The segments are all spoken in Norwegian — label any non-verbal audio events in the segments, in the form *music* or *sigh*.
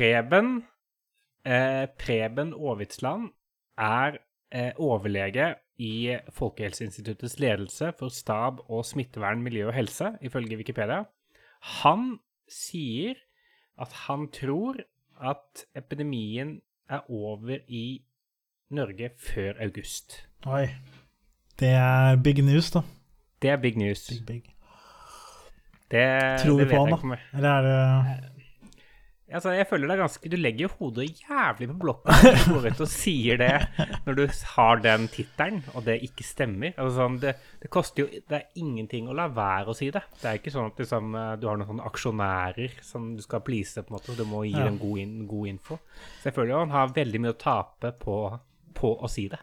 Preben eh, Preben Aavitsland er eh, overlege i Folkehelseinstituttets ledelse for stab og smittevern, miljø og helse, ifølge Wikipedia. Han sier at han tror at epidemien er over i Norge før august. Oi. Det er big news, da. Det er big news. Big, big. Det, Tror det vi på vet jeg han, da? Eller er det Altså, jeg føler det er ganske Du legger jo hodet jævlig på blokka når du går ut og sier det *laughs* når du har den tittelen, og det ikke stemmer. Altså, sånn, det, det koster jo Det er ingenting å la være å si det. Det er ikke sånn at liksom, eh, du har noen sånne aksjonærer som du skal please, på en måte. Du må gi Ja. dem god, in, god info. Så jeg føler jo han har veldig mye å tape på, på å si det.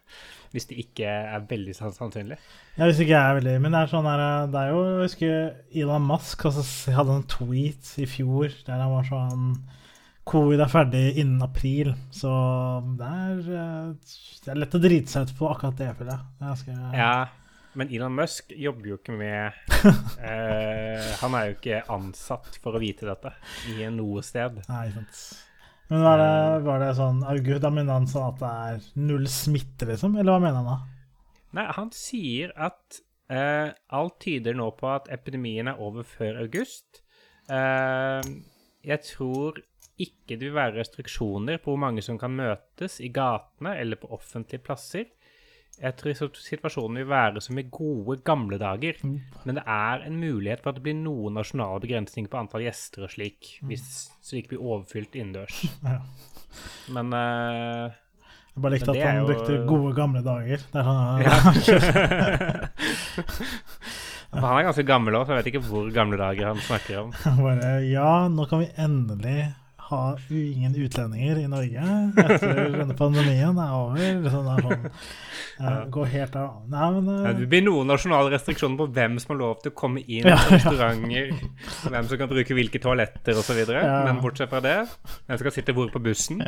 Hvis det ikke er veldig sann- sannsynlig. Ja, hvis ikke jeg er veldig Men det er sånn her Det er jo Jeg husker Elon Musk altså, hadde en tweet i fjor der han var sånn Covid er ferdig innen april, så det er, eh, det er lett å drite seg ut på akkurat det, føler jeg. Ganske- Ja, men Elon Musk jobber jo ikke med *laughs* eh, Han er jo ikke ansatt for å vite dette i noe sted. Nei, sant. Men var det, var det sånn August, Da mener han sånn at det er null smitte, liksom? Eller hva mener han da? Nei, han sier at eh, alt tyder nå på at epidemien er over før august. Eh, jeg tror ikke det vil være restriksjoner på hvor mange som kan møtes i gatene eller på offentlige plasser. Jeg tror situasjonen vil være som i gode, gamle dager. Men det er en mulighet for at det blir noen nasjonale begrensninger på antall gjester og slik, hvis slik blir overfylt innendørs. *laughs* Ja. Men uh, Jeg bare likte at han jo- brukte gode, gamle dager. Det er *laughs* Ja. *laughs* Han er ganske gammel òg, så jeg vet ikke hvor gamle dager han snakker om. bare, Ja, nå kan vi endelig ha ingen utlendinger i Norge etter *laughs* denne pandemien er over. Sånn er sånn, eh, Gå helt av. Nei, men Ja, eh, Det blir noen nasjonale restriksjoner på hvem som har lov til å komme inn Ja, på ja. restauranter, hvem som kan bruke hvilke toaletter osv. Ja. Men bortsett fra det, hvem som skal sitte hvor på bussen.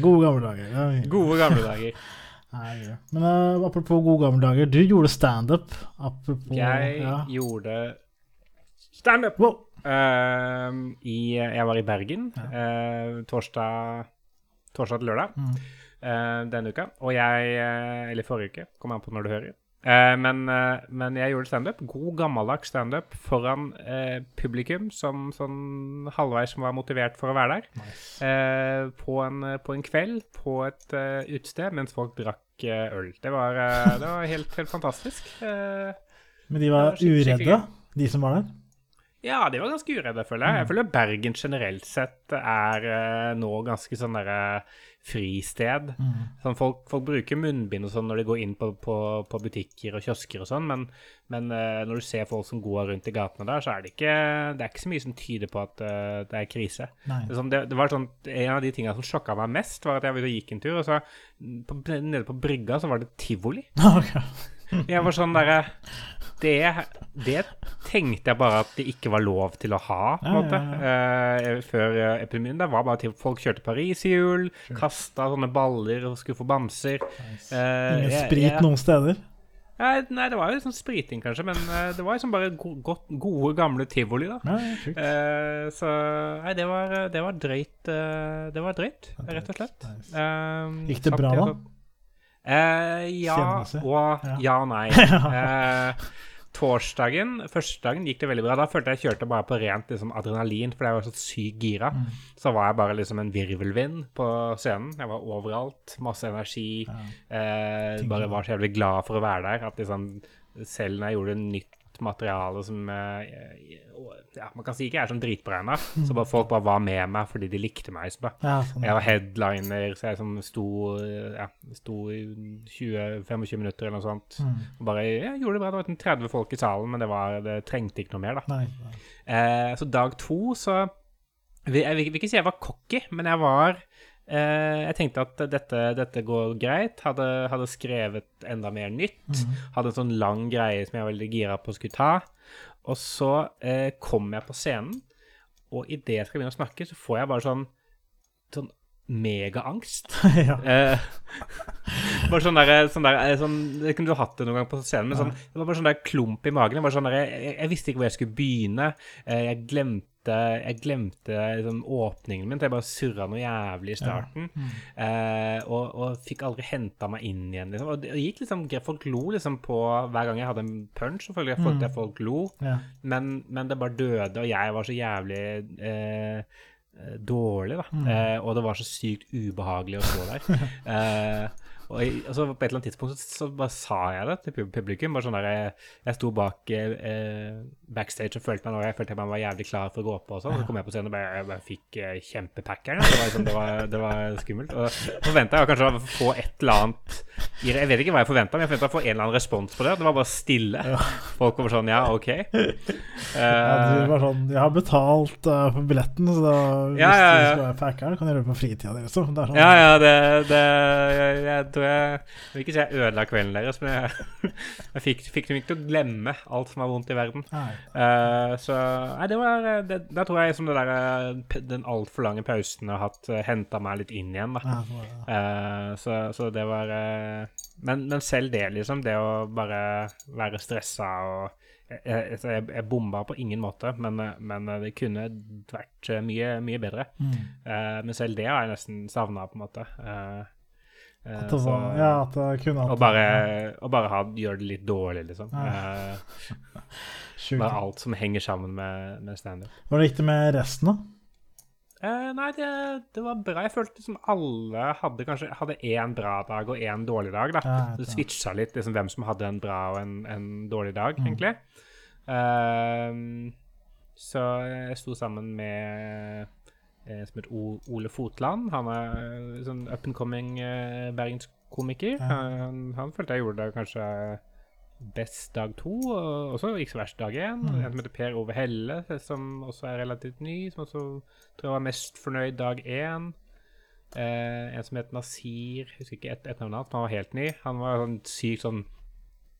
gode, gamle dager. Ja, Gode, gamle dager. *laughs* Nei, ja. Men uh, apropos gode, gamle dager. Du gjorde standup. Jeg ja. gjorde standup Wow. Uh, i Jeg var i Bergen eh, torsdag, torsdag til lørdag Mm. uh, denne uka. Og jeg eh, Eller forrige uke, kommer an på når du hører. Men, men jeg gjorde standup. God, gammeldags standup foran publikum som sånn halvveis som var motivert for å være der. Nice. På, en, på en kveld på et uh, utested mens folk drakk øl. Det var, det var helt, helt fantastisk. Men de var var uredde, de som var der? Ja, de var ganske uredde, føler jeg. Jeg føler Bergen generelt sett er eh, nå ganske sånn derre fristed. Sånn folk, folk bruker munnbind og sånn når de går inn på, på, på butikker og kiosker og sånn, men, men eh, når du ser folk som går rundt i gatene der, så er det ikke, det er ikke så mye som tyder på at eh, det er krise. Det, sånn, det, det var sånn, En av de tingene som sjokka meg mest, var at jeg var ute og gikk en tur, og så på, nede på brygga så var det tivoli. *laughs* Ok. Jeg var sånn derre det, det tenkte jeg bare at det ikke var lov til å ha, på en Ja, måte, Uh, før eh, epidemien. Det var bare til folk kjørte pariserhjul, kasta sånne baller og skulle få bamser. Eh, Ingen sprit jeg- noen steder? Nei, nei, det var jo sånn spriting, kanskje, men uh, det var liksom bare go godt, gode, gamle tivoli, da. Ja, ja. Eh, så Nei, det var, det var drøyt. eh, det var drøyt, rett og slett. Nice. Eh, Gikk det bra, jeg da? Eh, ja Kjennelse? og Ja. ja og nei. *laughs* Eh, torsdagen, første dagen gikk det veldig bra. Da følte jeg kjørte bare på rent liksom, adrenalin, for jeg var så sykt gira. Mm. Så var jeg bare liksom en virvelvind på scenen. Jeg var overalt. Masse energi. Ja. Eh, bare var så jævlig glad for å være der. At liksom, selv når jeg gjorde nytt materiale som eh, ja, Man kan si ikke jeg er sånn dritberegna, *laughs* så bare folk bare var med meg fordi de likte meg. Så Ja, sånn. jeg var headliner, så jeg som sto, ja, sto i 20-25 minutter eller noe sånt. Mm. Og bare ja, gjorde det bra. Det var 30 folk i salen, men det, var, det trengte ikke noe mer, da. Nei, nei. Eh, så dag to, så vil- Jeg vil, ikke si jeg var cocky, men jeg var Jeg tenkte at dette, dette går greit. Hadde, hadde skrevet enda mer nytt. Hadde en sånn lang greie som jeg var veldig gira på å skulle ta. Og så eh, kom jeg på scenen, og idet jeg skal begynne å snakke, så får jeg bare sånn Sånn megaangst. *laughs* ja. Eh, bare sånn der, sånn der eh, sånn, Det kunne du hatt det noen gang på scenen, men sånn, det var bare sånn der klump i magen. Jeg, sånn der, jeg, jeg visste ikke hvor jeg skulle begynne. Eh, jeg glemte jeg glemte liksom, åpningen min. så Jeg bare surra noe jævlig i starten. Eh, og, og fikk aldri henta meg inn igjen. Liksom. Og det gikk liksom, Folk lo liksom på hver gang jeg hadde en punch. selvfølgelig, følte Mm. folk lo. Ja. Men, men det bare døde, og jeg var så jævlig eh, eh, dårlig, da. Eh, og det var så sykt ubehagelig å stå der. *laughs* eh, og, jeg, altså, på et eller annet tidspunkt så, bare sa jeg det til publikum. bare sånn der, Jeg, jeg sto bak eh, backstage og følte meg nå, jeg følte jeg var jævlig klar for å gå opp. og sånn, Så kom jeg på scenen og bare, jeg bare fikk eh, kjempepackeren. Det, var liksom, det, det var skummelt. Og forventa jeg kanskje å få et eller annet. Jeg vet ikke hva jeg forventa, men jeg forventa å få en eller annen respons på det. Det var bare stille. Folk var sånn Ja, OK. Ja, du Eh, var sånn Jeg har betalt uh, for billetten, så da, hvis Ja, ja, ja. du skal være packer, kan du gjøre det på fritida di. Liksom. Sånn, Ja, ja, det, det jeg, jeg tror jeg Jeg vil ikke si jeg ødela kvelden deres, men jeg, *laughs* jeg fikk, fikk dem ikke til å glemme alt som var vondt i verden. Eh, så Nei, det var det, Da tror jeg som det der, eh, den altfor lange pausen har hatt uh, henta meg litt inn igjen, da. Uh, så Eh, så, det var uh, men, men selv det, liksom. Det å bare være stressa og jeg, jeg, jeg, jeg bomba på ingen måte, men, eh, men det kunne vært eh, mye, mye bedre. Mm. Uh, men selv det har jeg nesten savna, på en måte. Eh, eh, At det var, ja, at det kunne hatt og bare, og bare ha, gjøre det litt dårlig, liksom. Ja. Eh, *laughs* Sjukt. alt som henger sammen med, med standup. Hvordan gikk det med resten, da? Eh, nei, det, det var bra. Jeg følte som alle hadde kanskje hadde én bra dag og én dårlig dag. da. Ja, Det switcha litt liksom, hvem som hadde en bra og en, en dårlig dag, Mm. egentlig. Eh, så jeg sto sammen med som heter Ole Fotland. Han er eh, sånn up and coming uh, bergenskomiker. Han, han følte jeg gjorde det kanskje best dag to, og også ikke så verst dag én. Mm. En som heter Per Ove Helle, som også er relativt ny, som også tror jeg var mest fornøyd dag én. Eh, en som het Nasir, husker ikke et, et navn hans, han var helt ny. Han var sånn sykt sånn eh,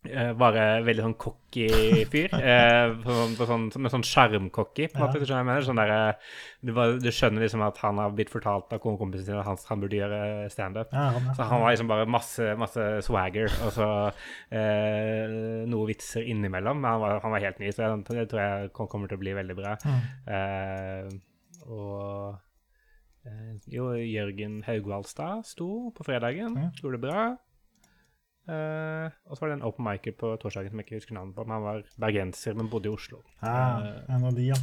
Bare veldig sånn cocky fyr. *laughs* Eh, på, sånn- på sånn, med sånn sjarmcocky, på en måte. Ja. jeg mener. Sånn der, eh, du, bare- du skjønner liksom at han har blitt fortalt av kompisen sin at han, han burde gjøre standup. Ja, han, Så han var liksom bare masse, masse swagger, og så eh, noe vitser innimellom. Men han var, han var helt ny, så det tror jeg kommer til å bli veldig bra. Mm. Eh, og eh, jo, Jørgen Haugvaldstad sto på fredagen, gjorde det bra. Eh, og så var det en open micer på torsdagen som jeg ikke husker navnet på. Men han var bergenser, men bodde i Oslo. Ah, uh, en av de, ja.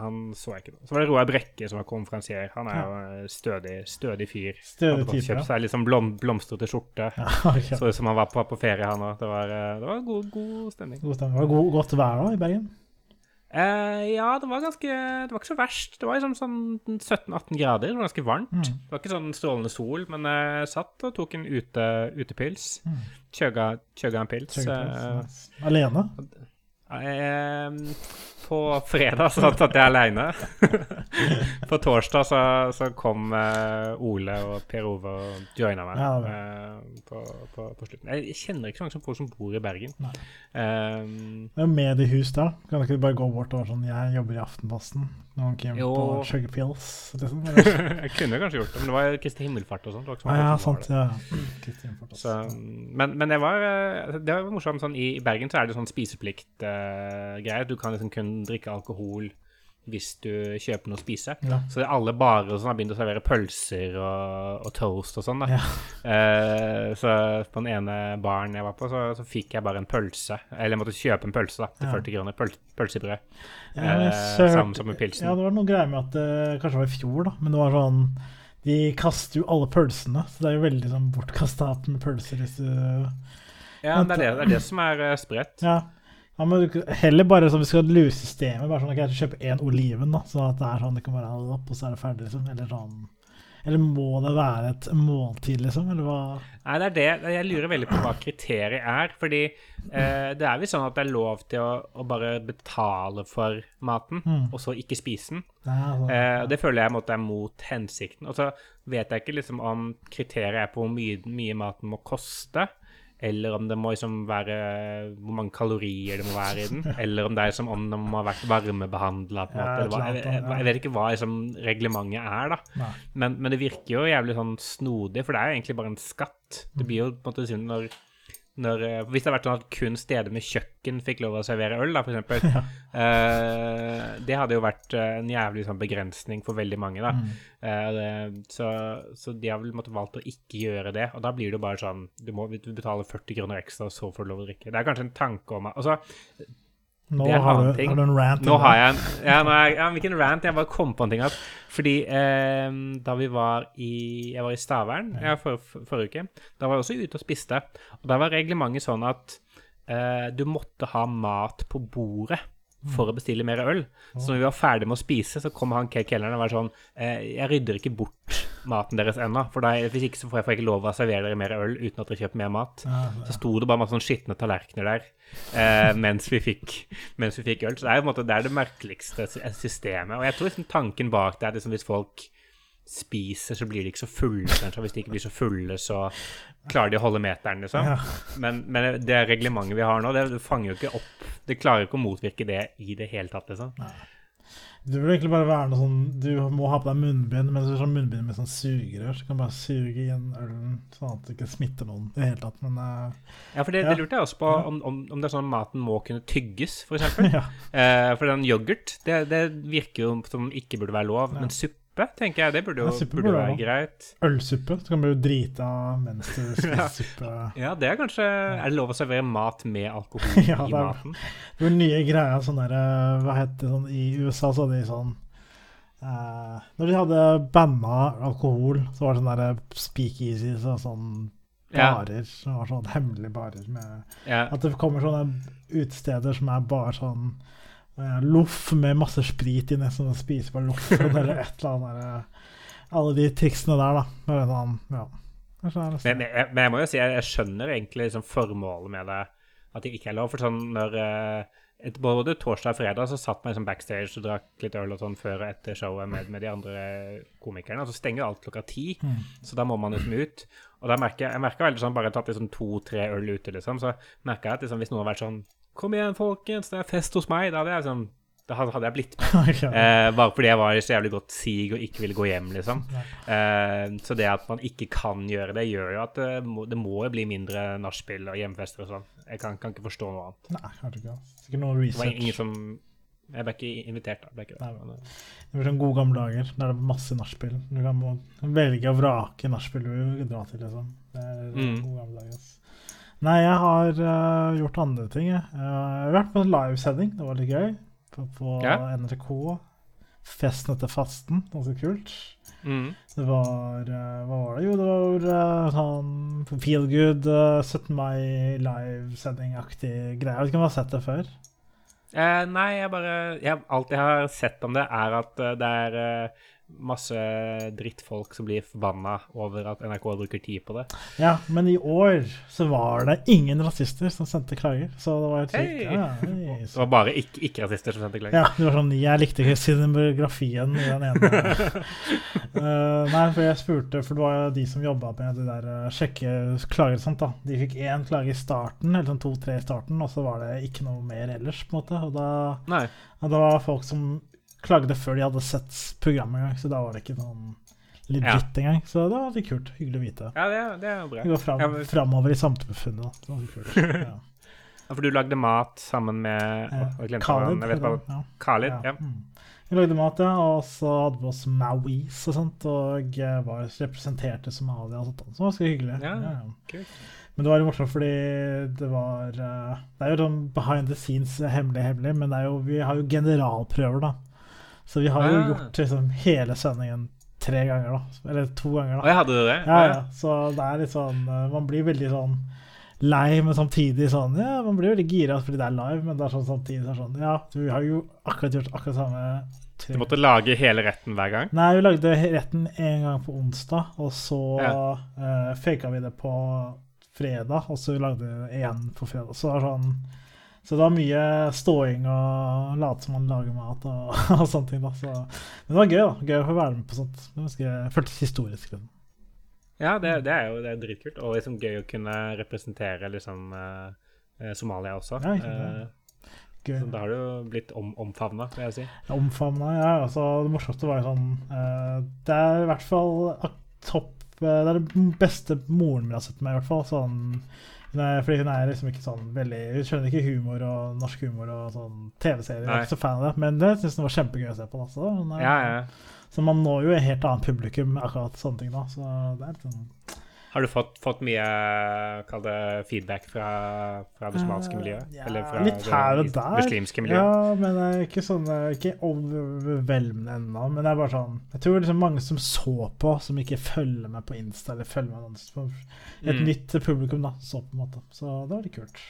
han så jeg ikke noe. Så var det Roar Brekke som var konferansier. Han er jo en stødig, stødig fyr. Stødig type, kjøpt ja. seg litt sånn blom, blomstrete skjorte. *laughs* ja okay. Så ut som han var på, på ferie, han òg. Det var, eh, det var god, god stemning. God stemning. Var det god, godt vær da i Bergen? Eh, ja, det var ganske Det var ikke så verst. Det var liksom sånn 17-18 grader. Det var ganske varmt. Mm. Det var ikke sånn strålende sol, men jeg satt og tok en ute, utepils. Mm. Chugga en pils. Kjøkkenplass, eh, nice. Alene? Eh, på fredag så satt jeg aleine. *laughs* på torsdag så, så kom eh, Ole og Per Ove og joina meg Ja, eh, på, på, på slutten. Jeg kjenner ikke så mange som folk som bor i Bergen. Nei. Eh, er jo mediehus da? Kan du ikke bare gå bort og være sånn Jeg jobber i Aftenposten. Noen Jo. på Sugarpills. Liksom. *laughs* jeg kunne kanskje gjort det, men det var Kristi himmelfart og sånt. det var ikke så Ah, ja, sant. Ja. *clears throat* Så, men, men det var eh, Det var morsomt. Sånn, I Bergen så er det sånn spiseplikt-greier. du kan liksom kun drikke alkohol hvis du kjøper noe å spise. Ja. Så alle barer sånn, har begynt å servere pølser og, og toast og sånn. da. Ja. Eh, så på den ene baren jeg var på, så, så fikk jeg bare en pølse. Eller jeg måtte kjøpe en pølse da, til Ja. 40 kroner. Pøl, pølsebrød. Eh, sammen som med pilsen. Ja, det var noe greier med at det kanskje var i fjor, da, men det var sånn De kaster jo alle pølsene, så det er jo veldig sånn bortkasta med pølser hvis du Ja, det er det, det, er det som er eh, spredt. Ja. Ja men heller bare sånn vi skal lure systemet. Bare sånn at jeg kjøper én oliven, da, sånn at det er sånn det kan være opp, og så er det ferdig, liksom. Eller sånn Eller må det være et måltid, liksom? Eller hva Nei, det er det. Jeg lurer veldig på hva kriteriet er. Fordi eh, det er visst sånn at det er lov til å, å bare betale for maten, Mm. og så ikke spise den. Nei, altså, Eh, det føler jeg måte er mot hensikten. Og så vet jeg ikke liksom om kriteriet er på hvor mye, mye maten må koste, eller om det må liksom være hvor mange kalorier det må være i den, *laughs* eller om det er som om den må ha vært varmebehandla. Ja, Jeg, jeg, jeg vet ikke hva liksom, reglementet er, da. Men, men det virker jo jævlig sånn snodig, for det er jo egentlig bare en skatt. Det blir jo på en måte synd når, når, eh, Hvis det hadde vært sånn at kun steder med kjøkken fikk lov å servere øl, da, for eksempel. *laughs* eh, det hadde jo vært eh, en jævlig sånn begrensning for veldig mange, da. Mm. Eh, så, så de har vel måttet valgt å ikke gjøre det, og da blir det jo bare sånn Du må du betaler 40 kroner ekstra, og så får du lov å drikke. Det er kanskje en tanke om Altså, Nå har du, har du en rant. nå har jeg en ja, nå er, ja, Hvilken rant? Jeg bare kom på en ting. At, fordi eh, da vi var i Jeg var i Stavern ja, for, for, forrige uke. Da var jeg også ute og spiste. Og da var reglementet sånn at eh, du måtte ha mat på bordet for å bestille mer øl. Så når vi var ferdig med å spise, så kom han kelneren og var sånn eh, Jeg rydder ikke bort maten deres ennå, for da, hvis ikke så får jeg ikke lov å servere dere mer øl uten at dere kjøper mer mat. Så sto det bare masse sånn skitne tallerkener der eh, mens, vi fikk, mens vi fikk øl. Så det er jo på en måte det, er det merkeligste systemet. Og jeg tror liksom tanken bak det er liksom hvis folk spiser, så blir de ikke så fulle. Kanskje. Hvis de ikke blir så fulle, så klarer de å holde meteren, liksom. Ja. Men, men det reglementet vi har nå, det, det fanger jo ikke opp Det klarer jo ikke å motvirke det i det hele tatt, liksom. Det burde egentlig bare være noe sånn Du må ha på deg munnbind, men så er det sånn munnbind med sånn sugerør, så du kan bare suge inn ølen sånn at det ikke smitter noen i det hele tatt. Men uh, Ja, for det, Ja. det lurte jeg også på, om, om, om det er sånn at maten må kunne tygges, for eksempel. *laughs* ja. Eh, for den yoghurt, det, det virker jo som ikke burde være lov. Ja. Men suppe, tenker jeg, det burde jo Ja, burde burde være greit. Ølsuppe. Så kan du drite av mens du *laughs* spiser Ja. suppe. Ja, det er kanskje Er det lov å servere mat med alkohol *laughs* Ja, i er- maten? Det var nye greia sånn der eh, Hva heter det sånn I USA så hadde de sånn eh, Når de hadde banna alkohol, så var det sånn derre speakeasies og sånn barer. som var sånn hemmelige barer med Ja. At det kommer sånne utesteder som er bare sånn eh, loff med masse sprit i nesten spise på loffen eller et eller annet. eh, alle de triksene der, da. Sånn, ja. Er Men, men, men jeg må jo si jeg, jeg skjønner egentlig liksom formålet med det, at det ikke er lov. For sånn når eh, et, Både torsdag og fredag så satt man liksom backstage og drakk litt øl og sånn før og etter showet med, med de andre komikerne. Og så stenger alt klokka ti, Mm. så da må man liksom ut. Og da merker jeg, jeg merker veldig sånn bare tatt liksom to-tre øl ute, liksom, så merker jeg at liksom, hvis noen har vært sånn Kom igjen, folkens, det er fest hos meg. Da hadde jeg sånn, da hadde jeg blitt med. *laughs* Eh, bare fordi jeg var i så jævlig godt sig og ikke ville gå hjem, liksom. Eh, så det at man ikke kan gjøre det, gjør jo at det må, det må bli mindre nachspiel og hjemfester og sånn. Jeg kan, kan ikke forstå noe annet. Nei, kanskje ikke. Sikkert noe Det var ingen research. som Jeg ble ikke invitert, da. Ble ikke det. Nei, eh, Det blir sånn gode gamle dager der det er masse nachspiel. Du kan velge og vrake nachspiel du vil dra til, liksom. Det er Mm. gode gamle dager. ass. Nei, jeg har uh, gjort andre ting, jeg. Jeg har vært på en livesending. Det var litt gøy. På, på Ja. NRK. Festen etter fasten. Ganske kult. mm. Det var uh, Hva var det? Jo, det var eh, sånn feel good, uh, 17. mai livesending-aktig greie. Jeg vet ikke om du har sett det før? eh, nei, jeg bare jeg, Alt jeg har sett om det, er at eh, det er eh, masse drittfolk som blir forbanna over at NRK bruker tid på det. Ja, men i år så var det ingen rasister som sendte klager. Så det var helt sykt. Hei! Ja. Det var bare ikke- ikke-rasister som sendte klager. Ja, det var sånn Jeg likte ikke cinematografien i den ene. uh, *laughs* nei, for jeg spurte, for det var jo de som jobba med det der uh, sjekke klager og sånt, da. De fikk én klage i starten, eller sånn to-tre i starten, og så var det ikke noe mer ellers, på en måte. Og da ja, det var folk som klagde før de hadde sett programmet engang, så da var det ikke sånn legit engang. Så det var litt kult. Hyggelig å vite. Ja, det, det er jo bra. Vi går fram, Ja, men- framover i samfunnet. da. Det var kult. *laughs* Ja. Ja, For du lagde mat sammen med jeg glemte hva han- Khalid. jeg vet bare, ja. Khalid. Ja. Mm. Vi lagde mat, ja, og så hadde vi oss Mauis og sånt, og var representerte Somalia og sånt. Så det var ganske hyggelig. Ja, Ja, ja. Men det var morsomt fordi det var eh, Det er jo sånn behind the scenes eh, hemmelig, hemmelig, men det jo, vi har jo generalprøver, da. Så vi har jo Ah. gjort liksom hele sendingen tre ganger, da. Eller to ganger, Å, Og jeg hadde det? Ja, ja. Så det er litt sånn eh, Man blir veldig sånn lei, men samtidig sånn Ja, man blir veldig gira fordi det er live, men det er sånn samtidig så er sånn Ja, vi har jo akkurat gjort akkurat samme tre Du måtte lage hele retten hver gang? Nei, vi lagde retten en gang på onsdag, og så Ja. Uh, faka vi det på fredag, og så lagde vi det igjen på fredag. Så det er sånn så det var mye ståing og late som man lager mat og, *laughs* og sånne ting. da. Så, men det var gøy, da. Gøy å få være med på sånt. Det ganske, føltes historisk. Liksom. Ja, det, det er jo det er dritkult. Og liksom gøy å kunne representere liksom eh, eh, Somalia også. Ja, ikke. Eh, Gøy. så da har du jo blitt om, omfavna, vil jeg si. Omfavna, ja. Altså, det morsomste var jo sånn eh, Det er i hvert fall topp eh, Det er det beste moren min har sett meg, i hvert fall. Sånn Hun er, fordi hun er liksom ikke sånn veldig Hun skjønner ikke humor og norsk humor og sånn TV-serier. Jeg er ikke så fan av det, men det syns jeg var kjempegøy å se på. Altså. Så, er- Ja, ja. så man når jo et helt annet publikum med akkurat sånne ting da. Så det er litt sånn Har du fått, fått mye kall det, feedback fra, fra det somaliske Eh, miljøet? ja, Eller fra litt her og det der. muslimske miljøet? Ja, men det er ikke sånn det er Ikke overveldende ennå, men det er bare sånn Jeg tror liksom mange som så på, som ikke følger meg på Insta eller følger meg for Et Mm. nytt publikum, da, så på en måte. Så det var litt kult.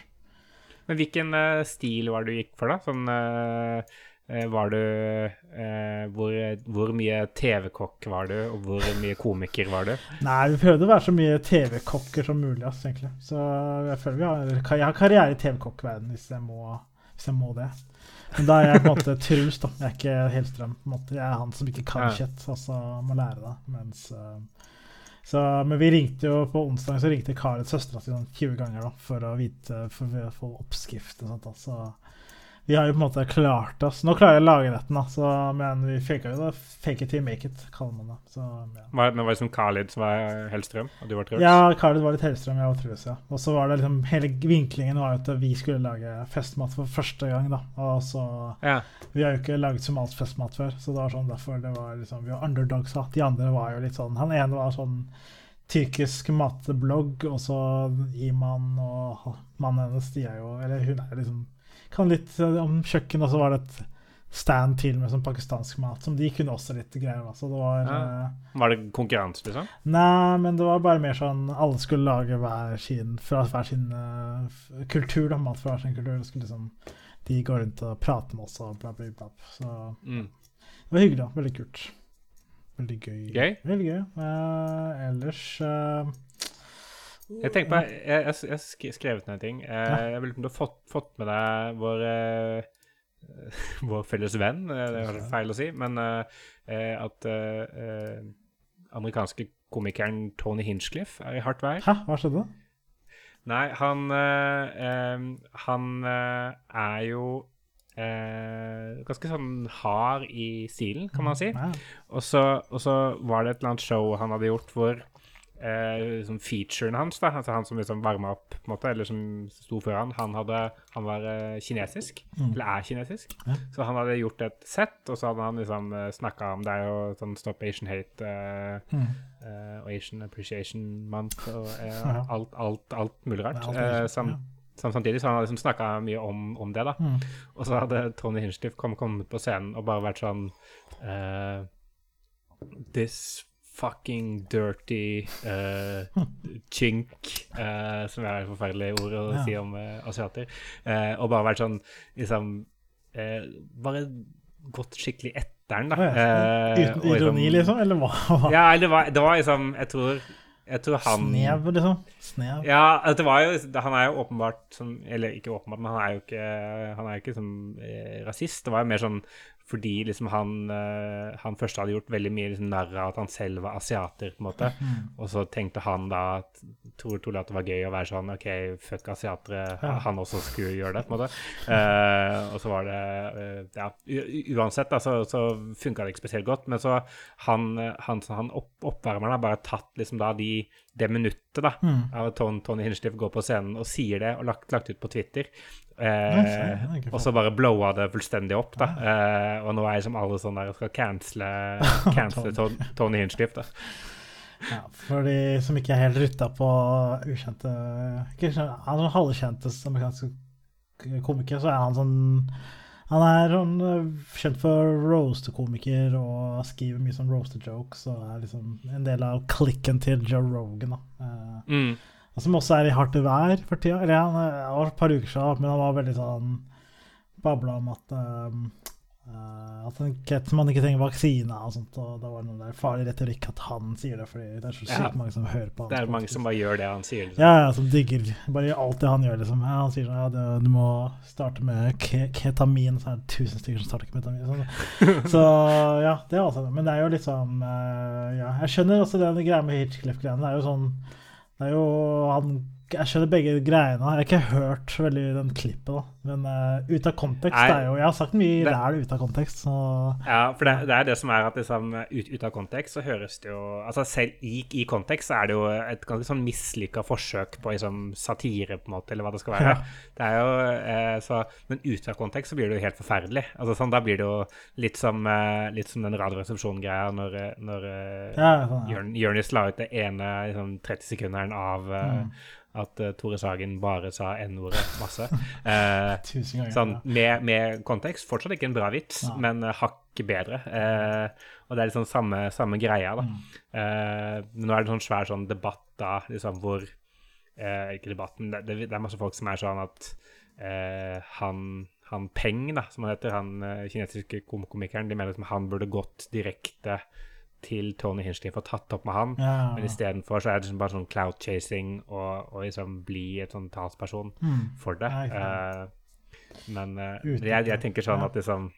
Men hvilken uh, stil var det du gikk for, da? Sånn eh, Var du eh, hvor, hvor mye TV-kokk var du, og hvor mye komiker var du? Nei, vi prøvde å være så mye TV-kokker som mulig, ass, egentlig. Så jeg føler vi har Jeg har karriere i TV-kokkverdenen hvis, hvis jeg må det. Men da er jeg på en måte *laughs* Truls, da. Jeg er ikke Hellstrøm. på en måte. Jeg er han som ikke kan kjøtt, altså må lære det. Mens eh, så, Men vi ringte jo på onsdag så ringte Karet søstera si sånn 20 ganger da, for å vite, for å få oppskrift og sånt. da, Så vi har jo på en måte klart oss. Nå klarer jeg å lage retten, da, så, men vi faka jo det. Fake it till make it, kaller man det. Så, ja. Var, men var det som Khalid som var Hellstrøm, og du var Truls? Ja, Khalid var litt Hellstrøm, jeg var Truls, ja. Og så var det liksom Hele vinklingen var jo at vi skulle lage festmat for første gang, da. Og så Ja. Vi har jo ikke laget somalisk festmat før, så det var sånn derfor det var liksom Vi var underdogs, da. De andre var jo litt sånn Han ene var sånn tyrkisk matblogg, og så Iman og mannen hennes, de er jo Eller hun er liksom Kan litt eh, om kjøkken, og så var det et stand til med sånn pakistansk mat, som de kunne også litt greier, Altså. Det var Ja. eh, Var det konkurranse, liksom? Nei, men det var bare mer sånn Alle skulle lage hver sin fra hver sin uh, kultur, da. Mat fra hver sin kultur. Skulle liksom De går rundt og prater med oss og bla, bla, bla. Så Mm. det var hyggelig, da. Veldig kult. Veldig gøy. Gøy? Veldig gøy. Uh, ellers eh, Jeg tenker på, jeg har sk- skrevet ned en ting. Eh. Jeg vil om du har fått, fått med deg vår, eh, *laughs* vår felles venn, eh, det er feil å si, men eh, eh, at eh, eh, amerikanske komikeren Tony Hinchcliffe er i hardt vær. Hæ, hva skjedde? Nei, han eh, Han er jo eh, ganske sånn hard i stilen, kan man si. Så, og så var det et eller annet show han hadde gjort hvor eh, som featuren hans, da, altså han som liksom varma opp, på en måte, eller som sto før han, han, hadde, han var eh, kinesisk, Mm. eller er kinesisk. Ja. Så han hadde gjort et sett, og så hadde han liksom uh, snakka om Det er jo sånn Stop Asian Hate eh, Mm. eh, og Asian Appreciation Month og eh, *laughs* Ja. alt, alt, alt mulig rart. Eh, mulig, sam, sam, samtidig så han hadde liksom snakka mye om, om det, da. Mm. Og så hadde Tony Hinchcliffe kom, på scenen og bare vært sånn eh, This fucking dirty uh, chink, uh, som er et forferdelig ord å Ja. si om uh, asiater. Og bare vært sånn liksom Bare gått skikkelig etter den, da. Ja. Uten ironi, liksom? Eller hva? *laughs* ja, Ja, det var, det var liksom Jeg tror, jeg tror han Snev, liksom? Snev? ja, det var jo, han er jo åpenbart som Eller ikke åpenbart, men han er jo ikke, han er jo ikke som eh, rasist. Det var jo mer sånn fordi liksom han, uh, han først hadde gjort veldig mye liksom, narr av at han selv var asiater, på en måte. Mm. Og så tenkte han da at tror trolig at det var gøy å være sånn OK, fuck asiatere, Ja. han også skulle gjøre det, på en måte. Uh, og så var det uh, Ja, uansett, da, så, så funka det ikke spesielt godt. Men så han, han, han opp, oppvarmeren har bare tatt liksom da de det minuttet da, Mm. av at Tony, Tony Hinchcliffe går på scenen og sier det, og lagt, lagt ut på Twitter. Eh, og så bare blowa det fullstendig opp, da. Eh, og nå er jeg som alle sånn der og skal cancele, *laughs* cancele Tony, Tony Hinchcliffe, da. Ja, for de som ikke er helt rutta på ukjente Ikke skjønner, han er halvkjente amerikanske komikere, så er han sånn Han er sånn kjent for roaster-komiker og skriver mye sånn roaster-jokes og er liksom en del av klikken til Joe Rogan. da. Eh, Mm. som også er i hardt vær for tida. Eller han det var et par uker siden, men han var veldig sånn Babla om at um, eh, at en ikke, man ikke trenger vaksine og sånt. Og det var noe der farlig retorikk at han sier det, fordi det er så sykt Ja. mange som hører på. Det er mange som bare gjør det han sier. Liksom. ja, ja, som digger bare gjør alt det han gjør, liksom. Ja, han sier sånn ja, du, du må starte med ke ketamin, så er det tusen stykker som starter med ketamin. Sånn. *laughs* Så ja, det er altså det. Men det er jo sånn eh, Ja, jeg skjønner også den greia med Hitchcliff-greiene. Det er jo sånn Det er jo Han jeg skjønner begge greiene. Jeg har ikke hørt veldig den klippet, da. Men uh, ut av kontekst Nei, er jo Jeg har sagt mye ræl ut av kontekst, så Ja, for det, det er det som er at liksom, ut, ut av kontekst så høres det jo Altså selv i, i kontekst så er det jo et ganske sånn mislykka forsøk på liksom satire, på en måte, eller hva det skal være. Ja. Det er jo eh, så Men ut av kontekst så blir det jo helt forferdelig. Altså sånn, Da blir det jo litt som, eh, litt som den Radioresepsjon-greia når, eh, når eh, ja, sånn, ja. Jørn- Jørnis la ut det ene liksom, 30-sekunderen av eh, Mm. At uh, Tore Sagen bare sa N-ordet masse. Uh, *laughs* Tusen ganger. Sånn med, med kontekst. Fortsatt ikke en bra vits, ja. men uh, hakket bedre. Og det er liksom samme, samme greia, da. Mm. Nå er det sånn svær sånn debatt da, liksom hvor Ikke debatten, det, det, er masse folk som er sånn at han, han Peng, da, som han heter, han kinesiske kom komikeren, de mener at han burde gått direkte til Tony Hinchley for å tatt opp med han. Ja, Men istedenfor så er det liksom bare sånn cloud-chasing og, og liksom bli et sånn talsperson Mm. for det. Ja, Eh, men uh, jeg, jeg tenker sånn ja. at liksom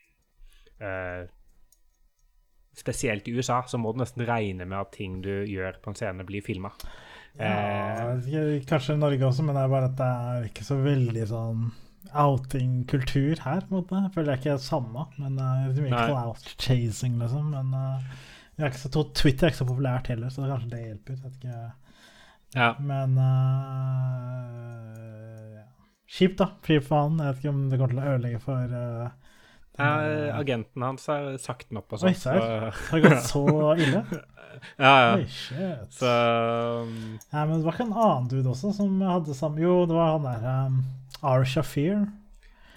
uh, Spesielt i USA så må du nesten regne med at ting du gjør på en scene, blir filma. Ja, i Norge også, men det er bare at det er ikke så veldig sånn outing-kultur her. på en måte. Jeg ikke er det samme. Men uh, det er mye cloud clout-chasing, liksom. Men uh, jeg er så, Twitter er ikke så populært heller, så kanskje det hjelper. ut. vet ikke. ja. Men uh, ja. Kjipt, da. For han. Jeg vet ikke om det kommer til å ødelegge for uh, ja, agenten hans har sagt den opp og Oi, sånt. serr? så- Har det gått så ille? *laughs* ja, ja. Oi, shit. Så um, Ja, men det var ikke en annen dude også som hadde samme Jo, det var han der um, R. Shafir.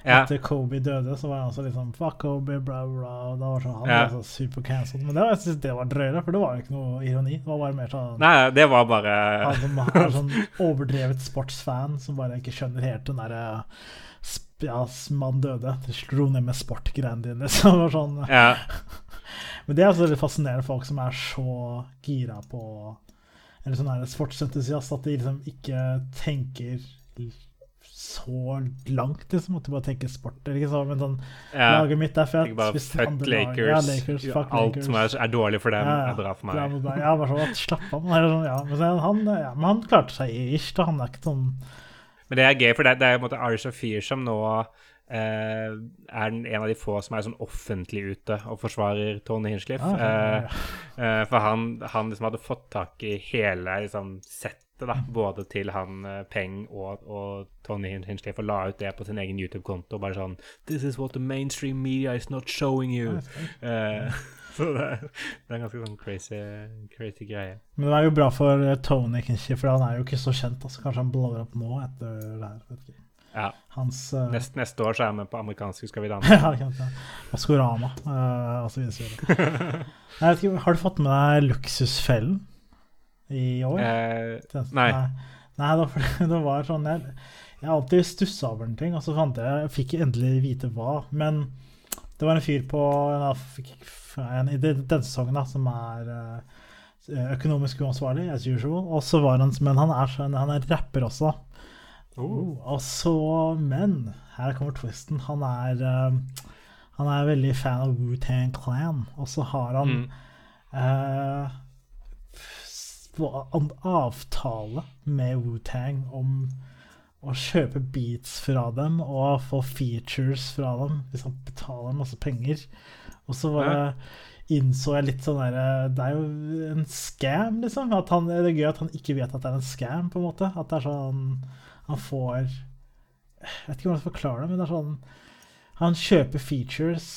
Ja. Etter Kobe døde, så var han også liksom Fuck Kobe, bla, bla. Og da var sånn, han Ja. var så super cancelled. Men det var, jeg synes det var drøyere, for det var jo ikke noe ironi. Det var bare mer sånn Nei, det var bare Han som er sånn *laughs* overdrevet sportsfan som bare ikke skjønner helt den derre Ja, mann døde. Slo ned med sportgreiene dine. Så *laughs* det var sånn Ja. *laughs* Men det er altså litt fascinerende folk som er så gira på Eller sånn sportsentusiast at de liksom ikke tenker så langt, liksom. At du bare tenker sport. Liksom. men sånn ja. Laget mitt er fett. Bare fuck Lakers. Ja, Lakers fuck Alt Lakers. som er, er dårlig for dem, Ja, er bra for meg. Ja, bla. Ja, bare sånn, Slapp av. Sånn, ja. Men, så han, ja, men han klarte seg ish, da. Han er ikke sånn Men det er gøy, for det, det er på en måte Ari Shafir som nå Uh, er en av de få som er sånn offentlig ute og forsvarer Tony Hinchcliffe. Ja, ja, ja. Uh, uh, for han, han liksom hadde fått tak i hele liksom, da, både til han eh, Peng og, og Tony Hin- Hinchcliffe, og la ut det på sin egen YouTube-konto. Bare sånn This is what the mainstream media is not showing you. *laughs* Eh, *laughs* så det, det er en ganske sånn crazy, crazy greie. Men det er jo bra for eh, Tony Kinshi, for han er jo ikke så kjent. Altså. Kanskje han blower opp nå etter det her. Ja. Hans uh, Nest, neste år så er jeg med på amerikanske Skal vi danse. *laughs* Ja. Maskorama uh, har du fått med deg Luksusfellen i år? Eh, nei. Nei, *laughs* det var, det var sånn Jeg, jeg har alltid stussa over en ting, og så fant jeg Jeg fikk endelig vite hva. Men det var en fyr på en, i denne sesongen da, som er eh, økonomisk uansvarlig, as usual. Og så var han, Men han er, sånn, han er rapper også. Oh. Og så, men her kommer twisten. Han er eh, Han er veldig fan av Wu-Tang Clan, og så har han Mm. eh, en avtale med Wu-Tang om å kjøpe beats fra dem og få features fra dem hvis han betaler masse penger. Og så var det innså jeg litt sånn derre Det er jo en scam, liksom. Han, det er gøy at han ikke vet at det er en scam, på en måte. At det er sånn Han får Jeg vet ikke hvordan jeg skal forklare det, men det er sånn Han kjøper features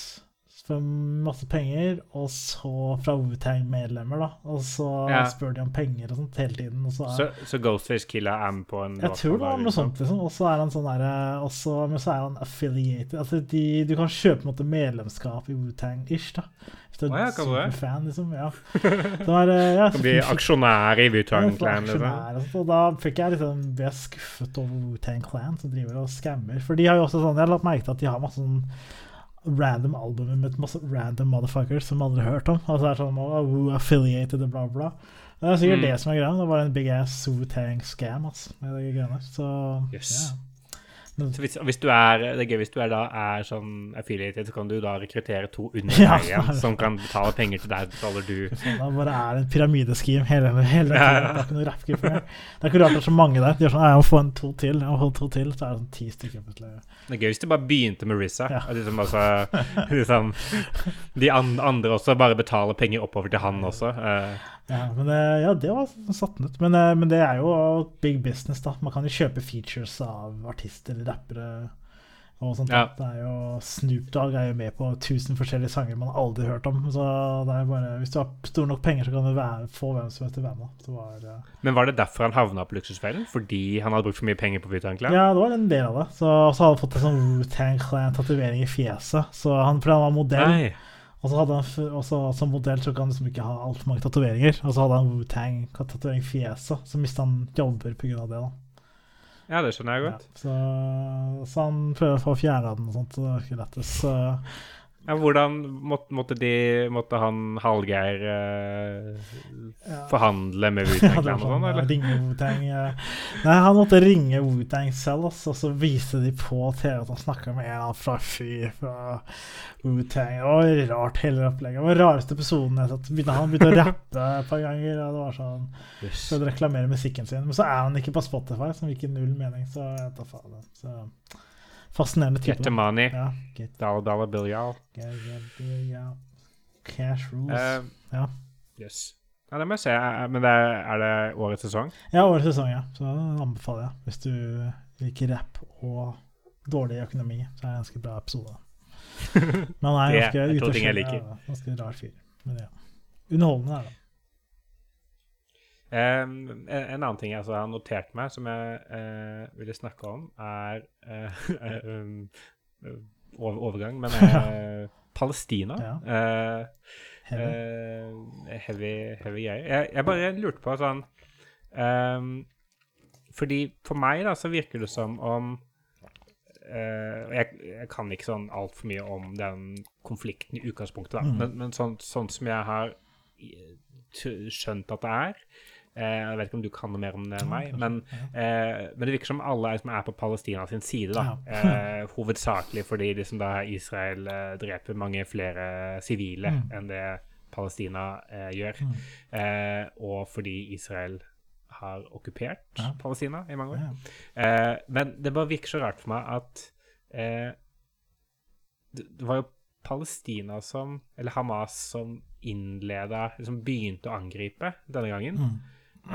for masse penger, og så fra Wu-Tang-medlemmer, da. Og så Ja. spør de om penger og sånt hele tiden. Og så er, Så, så Ghostface Killa Am på en jeg tror det var noe sånt, liksom. Og så er han sånn derre Men så er han affiliated. Altså, de, du kan kjøpe en måte medlemskap i Wu-Tang-ish, da. Hvis du er ja, superfan, liksom. Ja. *laughs* Er, det- ja, Kan bli aksjonær i Wu-Tang Clan. Liksom. og da fikk jeg liksom ble jeg skuffet over Wu-Tang Clan, som driver og skammer. For de har jo også sånn Jeg har lagt merke til at de har masse sånn random albumer med masse random motherfuckers som aldri har hørt om. Altså det er sånn oh, affiliated og bla, bla. Det er sikkert Mm. det som er greia. Det var en big ass Wu-Tang scam, altså, med de greiene. Så Yes. ja. Så hvis, hvis du er, det er gøy hvis du er da er sånn affiliated, så kan du da rekruttere to under *laughs* Ja, deg igjen, som kan betale penger til deg, så betaler du. *laughs* Sånn, da bare er en pyramideskim hele, hele Ja, tiden. ja. Det er ikke noe rappgruppe mer. Det er ikke rart det er så mange der. De gjør sånn, jeg må få en to til, jeg må få to til, så er det sånn ti stykker plutselig. Det er gøy hvis du bare begynte med Risa, Ja. Liksom, altså, *laughs* liksom, de andre også bare betaler penger oppover til han også. eh. Ja, men det, ja, det var satt ut. Men, eh, men det er jo big business, da. Man kan jo kjøpe features av artister eller rappere og sånt. Ja. Det er jo Snoop Dogg er jo med på 1000 forskjellige sanger man aldri har hørt om. Så det er bare, hvis du har store nok penger, så kan du være, få hvem som helst til å være med. Eh, Men var det derfor han havna på luksusfellen? Fordi han hadde brukt for mye penger på Wu-Tang Clan? Ja, det var en del av det. Så så hadde han fått en sånn Wu-Tang Clan-tatovering i fjeset. Så han, fordi han var modell, Nei. Og så hadde han også, som modell så kan han liksom ikke ha altfor mange tatoveringer. Og så hadde han Wu-Tang-tatovering i fjeset, så mista han jobber pga. det. da. Ja, det skjønner jeg Ja, godt. så, så han prøver å få fjerna den og sånt. Så det var ikke lettest. Så Ja, hvordan måtte, måtte, de, måtte han Hallgeir eh, Ja. forhandle med *laughs* Wu-Tang Clan og sånn, eller? ringe Wu-Tang. Nei, han måtte ringe Wu-Tang selv, og så viste de på TV at han snakka med en fra fyr fra Wu-Tang. Det var rart, hele opplegget. Det var rareste episoden jeg sett. Han begynte å rappe et par ganger, og det var sånn Jøss. for å reklamere musikken sin. Men så er han ikke på Spotify, som i null mening, så jeg tar faen. Så fascinerende type. Get the money. Ja, get, Dollar, dollar bill, y'all. Cash rules. Eh, Ja. Yes. Ja, det må jeg se. Men det er, er det årets sesong? Ja, årets sesong, ja. Så anbefaler jeg. Hvis du liker rapp og dårlig økonomi, så er det en ganske bra episode. *laughs* Men han er Det ganske er og ting jeg Ganske rar fyr. Men ja. Underholdende er det. Eh, en, en annen ting jeg altså har notert meg, som jeg eh, ville snakke om, er *laughs* um, over, overgang, men eh, *laughs* Palestina. Ja. Eh, Heavy. eh, heavy, heavy greier. Jeg, jeg bare lurte på sånn ehm, Fordi for meg da, så virker det som om eh, jeg, jeg kan ikke sånn altfor mye om den konflikten i utgangspunktet, da. Mm. Men, men sånn, sånn som jeg har skjønt at det er Jeg vet ikke om du kan noe mer om det enn meg, men, eh, men det virker som alle som er på Palestina sin side, da. Eh, hovedsakelig fordi liksom da Israel eh, dreper mange flere sivile Mm. enn det Palestina eh, gjør. Mm. Eh, og fordi Israel har okkupert. Palestina i mange år. Eh, men det bare virker så rart for meg at eh, det, var jo Palestina som, eller Hamas, som innleda Liksom begynte å angripe denne gangen. Mm.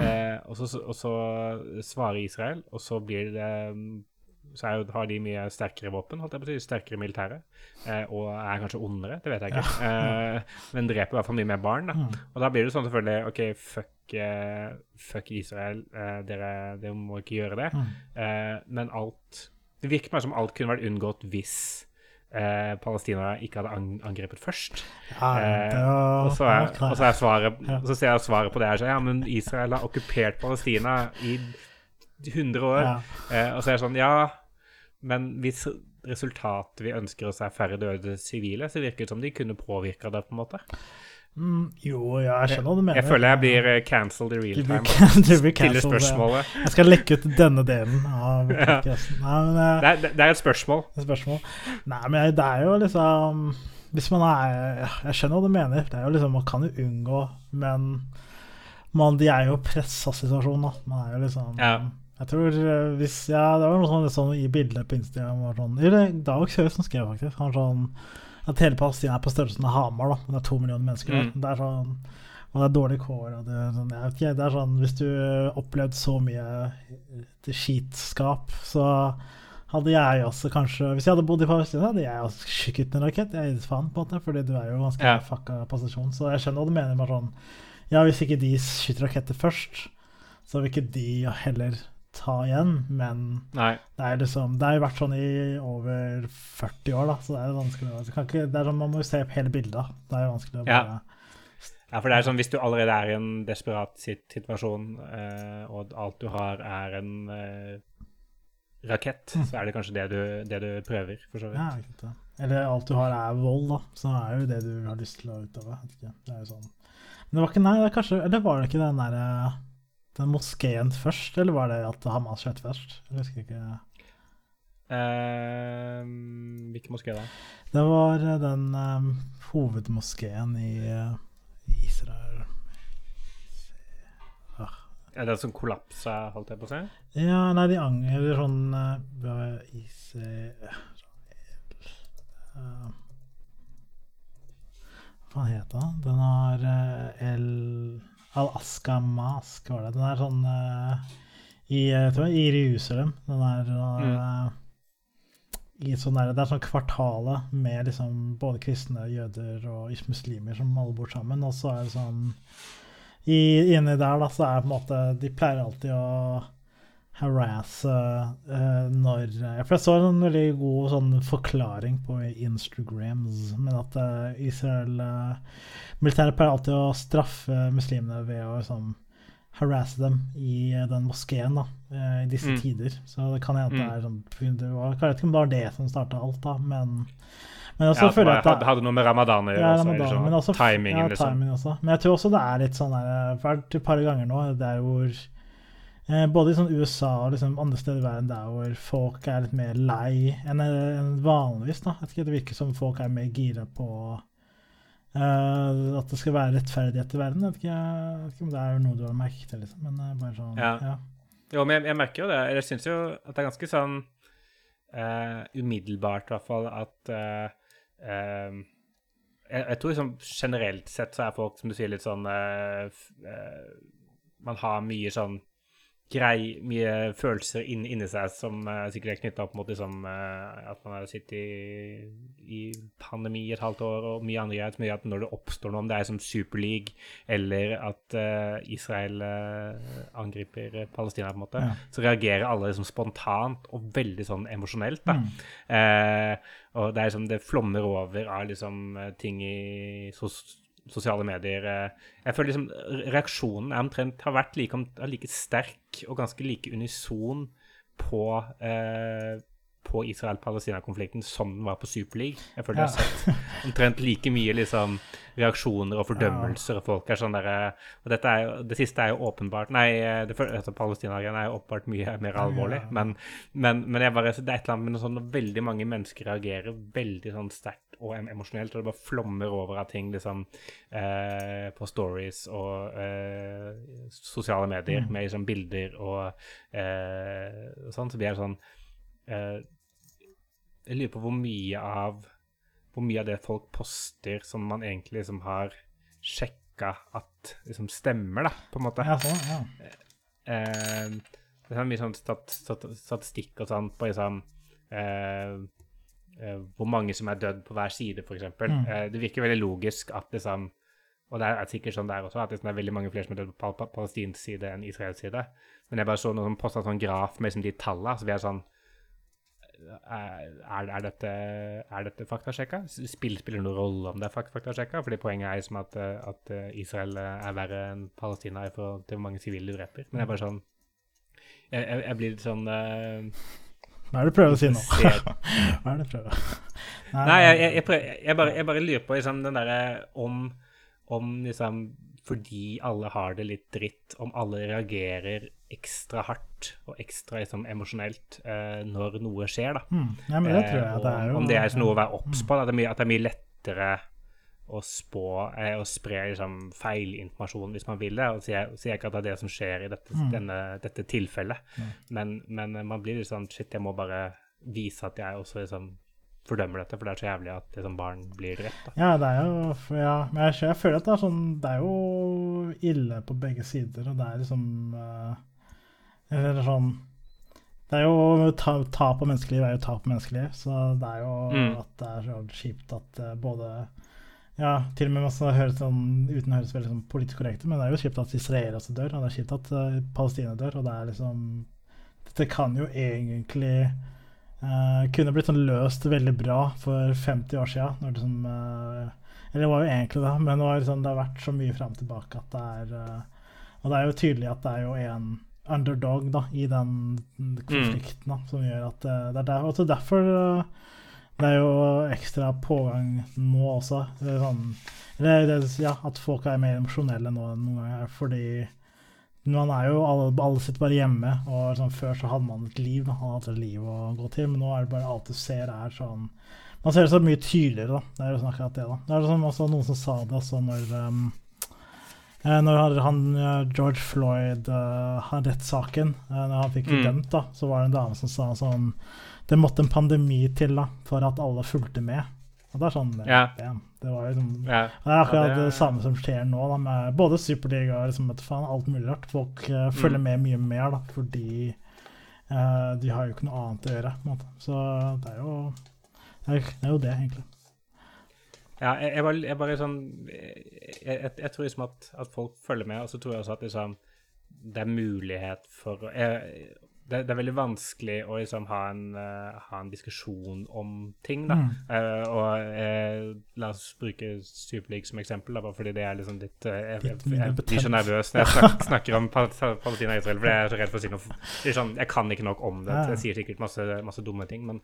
Eh, og, så, og så svarer Israel, og så blir det så er har de mye sterkere våpen, holdt jeg på å si, sterkere militære, eh, og er kanskje ondere, det vet jeg ikke. *laughs* Eh, men dreper i hvert fall mye mer barn. Da. Mm. Og da blir det sånn selvfølgelig OK, fuck, eh, fuck Israel, eh, dere, dere må ikke gjøre det. Mm. Eh, men alt Det virker meg som alt kunne vært unngått hvis eh, Palestina ikke hadde ang angrepet først. Ja, Eh, og, så er, og så svaret. Så ser jeg svaret på det her så ja, men Israel har okkupert Palestina i 100 år. Ja. Eh, og så er det sånn Ja, men hvis resultatet vi ønsker oss er færre døde sivile, så virker det som de kunne påvirka det, på en måte. Mm, jo, ja, jeg skjønner hva du mener. Jeg føler jeg blir eh, cancelled i real Du blir time. can- *laughs* du blir cancelled, ja. Jeg skal lekke ut denne delen av *laughs* Ja. Nei, men eh, Det det det er et spørsmål. et spørsmål. Nei, men det er jo liksom Hvis man er Jeg skjønner hva du mener. Det er jo liksom, Man kan jo unngå, men man, de er jo pressa situasjon, da. Man er jo liksom Ja. Jeg tror eh, hvis Ja, det var noe sånn, sånn i bildet på Instagram var sånn Eller Dag Kjøs som skrev, faktisk. Han sånn At hele Palestina er på størrelsen av Hamar, da. Det er to millioner mennesker der. Mm. Det er sånn og det er dårlig kår. Og det, sånn, jeg vet ikke, det er sånn, hvis du opplevde så mye til skitskap, så hadde jeg også kanskje Hvis jeg hadde bodd i Palestina, hadde jeg også skutt en rakett. Jeg gir faen, på en måte, fordi du er jo ganske Ja. fucka posisjon. Så jeg skjønner hva du mener. Bare sånn Ja, hvis ikke de skyter raketter først, så vil ikke de heller ta igjen, men Nei. det er liksom Det har jo vært sånn i over 40 år, da, så det er vanskelig å det kan ikke, det er sånn, Man må jo se hele bildet. Det er jo vanskelig å Ja. bare Ja, for det er sånn hvis du allerede er i en desperat situasjon, eh, og alt du har er en eh, rakett, så er det kanskje det du, det du prøver, for så vidt. Ja, ikke sant. Eller alt du har er vold, da. Så er jo det du har lyst til å utøve. Det er jo sånn. Men det var ikke Nei, det er kanskje Eller var det ikke den derre Den moskeen først, eller var det at Hamas skjøt først? Jeg husker ikke. Eh, hvilken moské da? Det var eh, den um, hovedmoskeen i eh, Israel ah. Er det som kollapsa, holdt jeg på å si? Ja, nei, de angrer sånn uh, uh, Hva faen het den? Den har uh, El Al-Aska Mask, var det. Den er sånn uh, i, jeg i Jerusalem. Den er uh, i sånn der, Det er sånn kvartale med liksom både kristne, jøder og muslimer som alle bor sammen. Og så er det sånn i, Inni der da, så er det på en måte De pleier alltid å harasse uh, når For jeg så en veldig god sånn forklaring på Instagrams, men at uh, Israel uh, Militæret pleier alltid å straffe muslimene ved å liksom harasse dem i den moskeen da, i disse mm. tider. Så det kan hende mm. det er sånn det var, Jeg vet ikke om det var det som starta alt, da, men men også ja, jeg at det hadde noe med ramadan å gjøre. Ja, ramadan, også, men også, timingen, ja, liksom. timing også. Men jeg tror også det er litt sånn vært et par ganger nå der hvor eh, både i sånn USA og liksom andre steder i verden der hvor folk er litt mer lei enn, vanligvis. da. Jeg ikke, Det virker som folk er mer gira på uh, at det skal være rettferdighet i verden. Jeg vet ikke, jeg vet ikke om det er noe du har merket til, liksom. Men uh, bare sånn, ja. ja. Jo, men jeg, jeg merker jo det. Jeg syns jo at det er ganske sånn uh, umiddelbart, i hvert fall, at Uh, jeg, jeg, tror liksom generelt sett så er folk, som du sier, litt sånn Man har mye sånn grei, mye følelser inn, inni seg som uh, sikkert er knytta opp mot liksom, uh, at man har sittet i, i, pandemi et halvt år og mye andre greier som gjør at når det oppstår noe, om det er som Superleague eller at uh, Israel angriper Palestina, på en måte, ja. så reagerer alle liksom spontant og veldig sånn emosjonelt. da. Mm. og det er liksom, det flommer over av liksom ting i sos sosiale medier. Eh, jeg føler liksom reaksjonen er omtrent har vært like, like sterk og ganske like unison på eh, på Israel-Palestina-konflikten som den var på Superleague. Jeg føler ja. jeg har sett omtrent like mye liksom, reaksjoner og fordømmelser. og folk er sånn der, og dette er Det siste er jo åpenbart Nei, det, altså, Palestina-greiene er jo åpenbart mye mer alvorlig. Ja. Men, men, jeg bare, det er et eller annet med noe sånn når veldig mange mennesker reagerer veldig sånn sterkt og emosjonelt, og det bare flommer over av ting liksom eh, på stories og eh, sosiale medier mm. med liksom, bilder og eh, sånn, så blir det sånn eh, jeg lurer på hvor mye av hvor mye av det folk poster som man egentlig liksom har sjekka at liksom stemmer, da, på en måte. Ja, sånn, ja. Eh, det er mye sånn stat, stat, statistikk og sånn på liksom eh, eh, Hvor mange som er dødd på hver side, f.eks. Mm. Eh, det virker veldig logisk at liksom Og det er sikkert sånn der også, at det er veldig mange flere som er dødd på pal palestinsk side enn Israels side. Men jeg bare så noen som posta sånn graf med liksom de tallene, så vi er sånn er, er, dette, er dette faktasjekka? Spiller, spiller det noen rolle om det er faktasjekka? Fordi poenget er liksom at, at, Israel er verre enn Palestina i forhold til hvor mange sivile du dreper. Men jeg er bare sånn Jeg, jeg, jeg blir litt sånn uh, Hva er det du prøver å si nå? *laughs* Hva er det du prøver Nei, Nei jeg, jeg, prøver, jeg, bare, jeg bare lurer på liksom, den derre om, om liksom fordi alle har det litt dritt, om alle reagerer ekstra hardt og ekstra liksom, emosjonelt eh, når noe skjer. da. Mm. Ja, men det tror jeg eh, det er jo... Om det er noe å være obs mm. på. At, det er mye lettere å spå eh, og spre liksom, feilinformasjon hvis man vil det. Og sier, sier ikke at det er det som skjer i dette, mm. denne, dette tilfellet, men, men, man blir litt sånn Shit, jeg må bare vise at jeg også liksom fordømmer dette, for det er så jævlig at liksom, barn blir drept. Ja, det er jo ja, Men jeg, jeg, føler at det er sånn Det er jo ille på begge sider, og det er liksom uh, Eller sånn Det er jo tap ta på menneskeliv er jo tap på menneskeliv, så det er jo mm. at det er så kjipt at uh, både ja, til og med man høres sånn, uten å høres veldig sånn politisk korrekte, men det er jo kjipt at Israel også dør, og det er kjipt at uh, Palestina dør, og det er liksom Dette kan jo egentlig Uh, kunne blitt sånn løst veldig bra for 50 år sia. Liksom, uh, eller det var jo egentlig det, men det, liksom, det har vært så mye fram og tilbake at det er uh, Og det er jo tydelig at det er jo en underdog da, i den konflikten da, som gjør at det er der, også derfor det er jo ekstra pågang nå også. Det er sånn, det, det, ja, at folk er mer emosjonelle nå enn noen gang. Fordi man er jo, alle, alle sitter bare hjemme, og sånn, før så hadde man et liv. Man hadde et liv å gå til, men nå er det bare alt du ser er sånn Man ser det så mye tydeligere, da. Det er jo sånn akkurat det, da. Det er sånn, også noen som sa det også når um, når han, George Floyd uh, har rettssaken, når han fikk mm. dømt, da, så var det en dame som sa sånn Det måtte en pandemi til da, for at alle fulgte med. Og det er sånn ja. Det, var liksom, yeah. det er akkurat ja, det, det, samme som skjer nå, da, med både Superliga og liksom, faen, alt mulig rart. Folk uh, følger mm. med mye mer, da, fordi uh, de har jo ikke noe annet å gjøre. Så det er jo det er, det er jo det, egentlig. Ja, jeg, jeg, jeg bare sånn Jeg, jeg tror liksom at, at, folk følger med, og så tror jeg også at liksom, det er mulighet for jeg, det, det, er veldig vanskelig å liksom ha en, uh, ha en diskusjon om ting, da. Mm. Uh, og uh, la oss bruke Superleague som eksempel, da, bare fordi det er liksom litt Jeg, jeg, jeg blir så nervøs når jeg snakker, snakker om Palestina og Israel, for jeg er så redd for å si noe liksom, Jeg kan ikke nok om det. Jeg sier sikkert masse, masse dumme ting, men,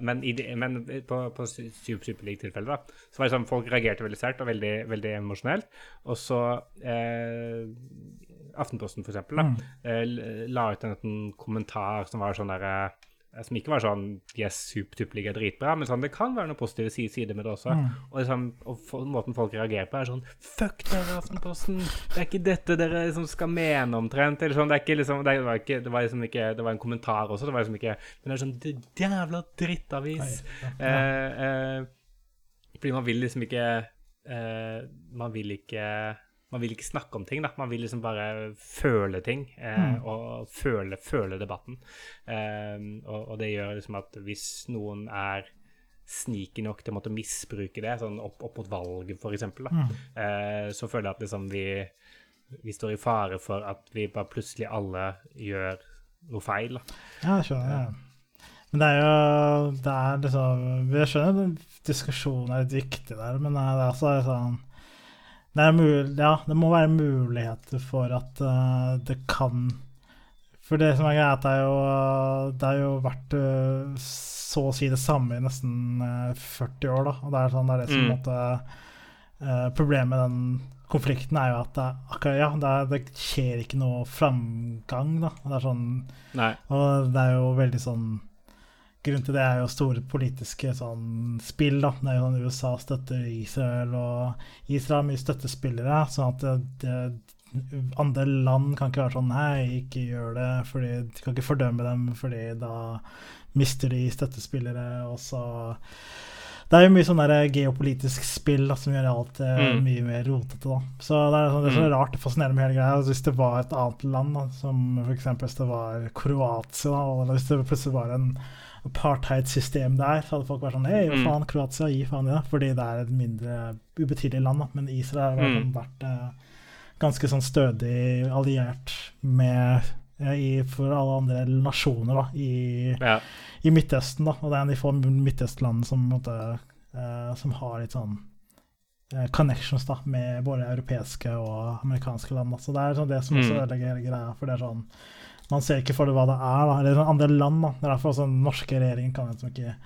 men, det, men på, på Superleague-tilfellet, da, så var det sånn folk reagerte veldig sterkt og veldig, veldig emosjonelt. Og så Aftenposten, for eksempel, da, mm. Eh, la ut en, en kommentar som var sånn derre eh, som ikke var sånn De er er dritbra, men sånn, det kan være noen positive sider med det også. Mm. Og, liksom, og for, måten folk reagerer på, er sånn Fuck dere, Aftenposten! Det er ikke dette dere liksom skal mene, omtrent. Eller sånn, det, er ikke, liksom, det, var ikke, det var liksom ikke Det var en kommentar også, det var liksom ikke Men det er sånn det Jævla drittavis! Ja, ja. Eh, eh, fordi man vil liksom ikke eh, Man vil ikke man vil ikke snakke om ting, da. Man vil liksom bare føle ting eh, mm. og føle, føle debatten. Eh, og, og, det gjør liksom at hvis noen er sneaky nok til å måtte misbruke det, sånn opp, opp mot valget f.eks., mm. eh, så føler jeg at liksom vi, vi står i fare for at vi bare plutselig alle gjør noe feil. Da. Ja, jeg skjønner. Ja. Men det er jo det er liksom Vi skjønner at diskusjonen er litt viktig der, men det er altså sånn det, mulig, ja, det må være muligheter for at uh, det kan For det som er greit, det er jo, det har jo vært uh, så å si det samme i nesten uh, eh, 40 år, da. Og det er, sånn, det, er det som mm. måtte, Problemet med den konflikten er jo at det, akkurat, ja, det, det, skjer ikke noe framgang, da. Det er sånn Nei. Og det er jo veldig sånn Grunnen til det er jo store politiske sånn, spill. da. Det er jo sånn USA støtter Israel, og Israel har mye støttespillere. sånn at det, det, andre land kan ikke være sånn Nei, ikke gjør det. fordi De kan ikke fordømme dem, fordi da mister de støttespillere. og så det er jo mye sånn der geopolitisk spill da, som gjør alt eh, mm. mye mer rotete. da. Så det er, sånn, det er så mm. rart det fascinerende med hele greia. Hvis det var et annet land, da, som f.eks. hvis det var Kroatia, da, eller hvis det plutselig var en apartheid-system der, så hadde folk vært sånn Hei, hva mm. faen, Kroatia, gi faen i det. Fordi det er et mindre ubetydelig land. Da. Men Israel har mm. vært eh, ganske sånn stødig alliert med i, for alle andre nasjoner da, i, ja. i, Midtøsten. Da. Og det er en av de få Midtøstlandene som, eh, som har litt sånn eh, connections da, med både europeiske og amerikanske land. Da. Så det er sånn det som også mm. ødelegger hele greia. For det er sånn man ser ikke for det hva det er. da, Eller sånn andre land. da, det er derfor også Den norske regjeringen kan liksom ikke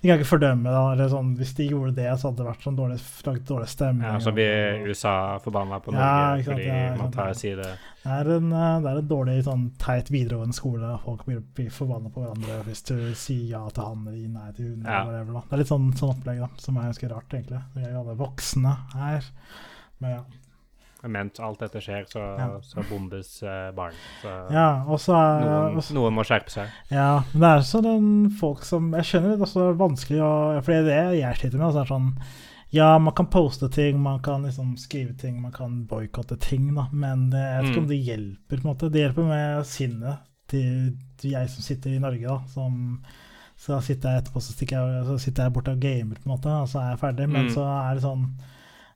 de kan ikke fordømme det. eller sånn, Hvis de gjorde det, så hadde det vært sånn dårlig, dårlig stemning. Ja, Så blir USA forbanna på Norge ja, fordi ja, man tar sier det. Er en, eh, det er en dårlig, sånn teit videregående skole. Folk blir, blir forbanna på hverandre hvis du sier ja til han eller nei til hun. Ja. Eller whatever, da. Det er litt sånn, sånn opplegg da, som er ganske rart, egentlig. Vi er jo alle voksne her. Men ja ment alt dette skjer, så, ja. så bombes uh, barn. Så ja, også noen, også, noen, må skjerpe seg. Ja, men det er sånn den folk som Jeg skjønner det er vanskelig å For det er det jeg sliter med. Altså, sånn, ja, man kan poste ting, man kan liksom skrive ting, man kan boikotte ting, da, men det, jeg vet ikke mm. om det hjelper. på en måte. Det hjelper med sinnet til, til jeg som sitter i Norge, da, som så sitter jeg etterpå så, jeg, så sitter jeg borte og gamer, på en måte, og så er jeg ferdig. Men mm. så er det sånn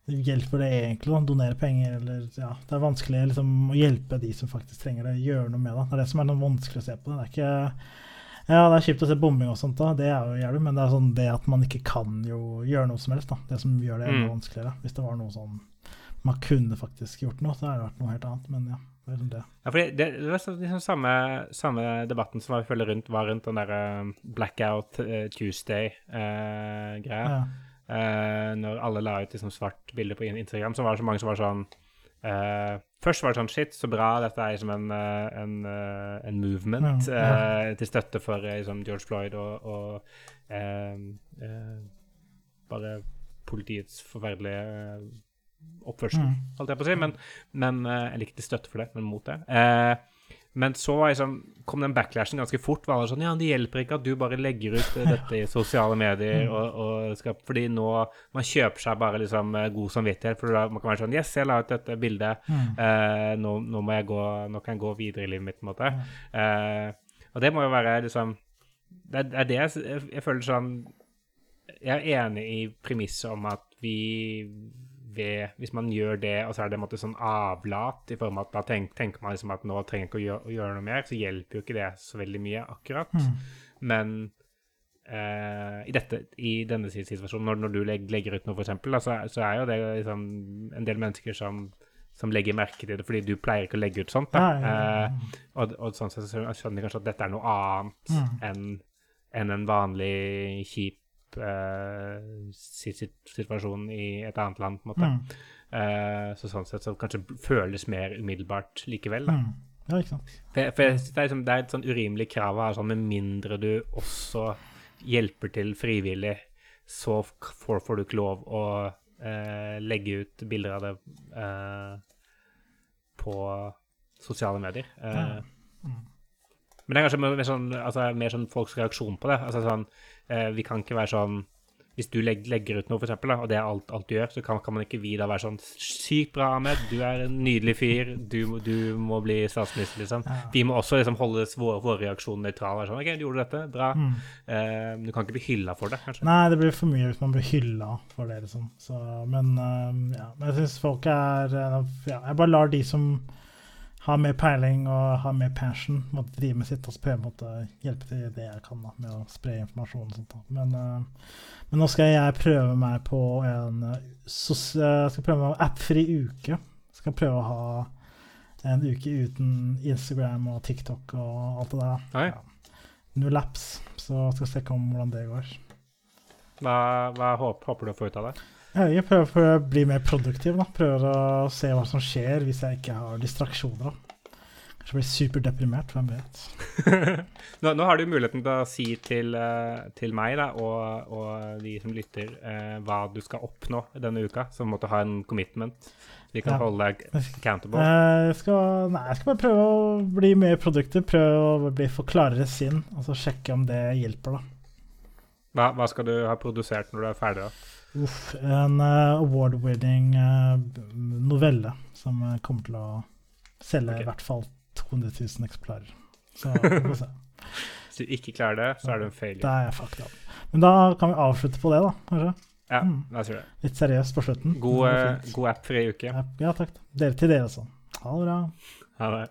hjelper det egentlig å donere penger? Eller, ja, det er vanskelig liksom, å hjelpe de som faktisk trenger det, gjøre noe med det. Det er det som er noe vanskelig å se på. Det er ikke ja, det er kjipt å se bombing og sånt, da. det er jo jævlig, men det er sånn det at man ikke kan jo gjøre noe som helst. da. Det som gjør det enda mm. vanskeligere. Hvis det var noe sånn man kunne faktisk gjort noe, så hadde det vært noe helt annet. Men ja, det er sånn det. Ja, fordi det, det var liksom samme, samme, debatten som føler rundt, var rundt den der uh, Blackout Tuesday-greia. Uh, ja. Uh, når alle la ut liksom svart bilde på Instagram, så var det så mange som var sånn uh, Først var det sånn Shit, så bra. Dette er liksom en, eh, en, en movement Ja, ja. Uh, til støtte for liksom George Floyd og, og bare politiets forferdelige oppførsel, Mm. holdt jeg på å si. Men, men Eller ikke til støtte for det, men mot det. Eh, men så var liksom, kom den backlashen ganske fort. Var det sånn, ja, Det hjelper ikke at du bare legger ut dette i sosiale medier. og, og skal, fordi nå man kjøper seg bare liksom eh, god samvittighet. for da, Man kan være sånn Yes, jeg la ut dette bildet. Mm. Eh, nå, nå, må jeg gå, nå kan jeg gå videre i livet mitt. på en måte. Eh, og det må jo være liksom Det er, det jeg, jeg føler sånn Jeg er enig i premisset om at vi ved, Hvis man gjør det, og så er det en måte sånn avlat, i form av at da tenk, tenker man liksom at nå trenger jeg ikke å gjøre, å gjøre noe mer, så hjelper jo ikke det så veldig mye akkurat. Mm. Men eh, i, dette, i denne situasjonen, når, når du legger, legger ut noe, eksempel, så, så er jo det liksom en del mennesker som, som legger merke til det, fordi du pleier ikke å legge ut sånt. Da. Ja, ja, ja. Eh, og, og sånn sett så skjønner jeg kanskje at dette er noe annet Mm. enn enn en vanlig kjip eh, situasjonen i et annet land, på en måte. Mm. Eh, så sånn sett så kanskje føles mer umiddelbart likevel. Da. Mm. Ja, ikke sant. For, for det, er liksom, det er et sånn urimelig krav ha sånn med mindre du også hjelper til frivillig, så får, får du ikke lov å eh, legge ut bilder av det eh, på sosiale medier. Eh, Ja. Mm. Men det er kanskje mer, sånn, altså, mer sånn folks reaksjon på det. Altså sånn, Vi kan ikke være sånn Hvis du legg, legger ut noe, for eksempel, da, og det er alt, alt du gjør, så kan, kan man ikke vi da være sånn Sykt bra, Ahmed. Du er en nydelig fyr. Du, du må bli statsminister, liksom. Ja. Vi må også liksom holde våre, vår reaksjoner nøytrale. Sånn OK, du gjorde dette. Bra. Mm. Eh, men du kan ikke bli hylla for det, kanskje. Nei, det blir for mye hvis man blir hylla for det, liksom. Så, men uh, ja, men jeg syns folk er ja, Jeg bare lar de som har mer peiling og har mer passion, måtte drive med sitt og så prøve å måtte hjelpe til det jeg kan da, med å spre informasjon og sånt. da. Men, uh, men nå skal jeg prøve meg på en øh, sos, jeg skal prøve meg på appfri uke. Skal prøve å ha en uke uten Instagram og TikTok og alt det der. Oi. Ja. Null apps, så skal jeg se om hvordan det går. Hva, hva håper, håper du å få ut av det? Jeg prøver, prøver å bli mer produktiv. da. Prøver å se hva som skjer hvis jeg ikke har distraksjoner. da. Kanskje blir superdeprimert, hvem vet. *laughs* nå, nå har du muligheten til å si til, eh, til meg da, og, og de som lytter, eh, hva du skal oppnå denne uka, Så vi måtte ha en commitment. Vi kan Ja. holde deg accountable. Eh, Jeg skal, nei, jeg skal bare prøve å bli mer produktiv, prøve å bli for klarere sinn, og så sjekke om det hjelper, da. Hva, hva skal du ha produsert når du er ferdig? da? Uff, en eh, award-winning eh, novelle som eh, kommer til å selge okay. i hvert fall 200 000 eksemplarer. Så *laughs* vi får se. Hvis du ikke klarer det, så er du en failure. Da er jeg fucked up. Men da kan vi avslutte på det, da, kanskje. Ja, Mm. da tror det. Litt seriøst på slutten. God, Det var eh, god app-fri uke. Ja, ja takk. Dere til dere også. Ha det bra. Ha det.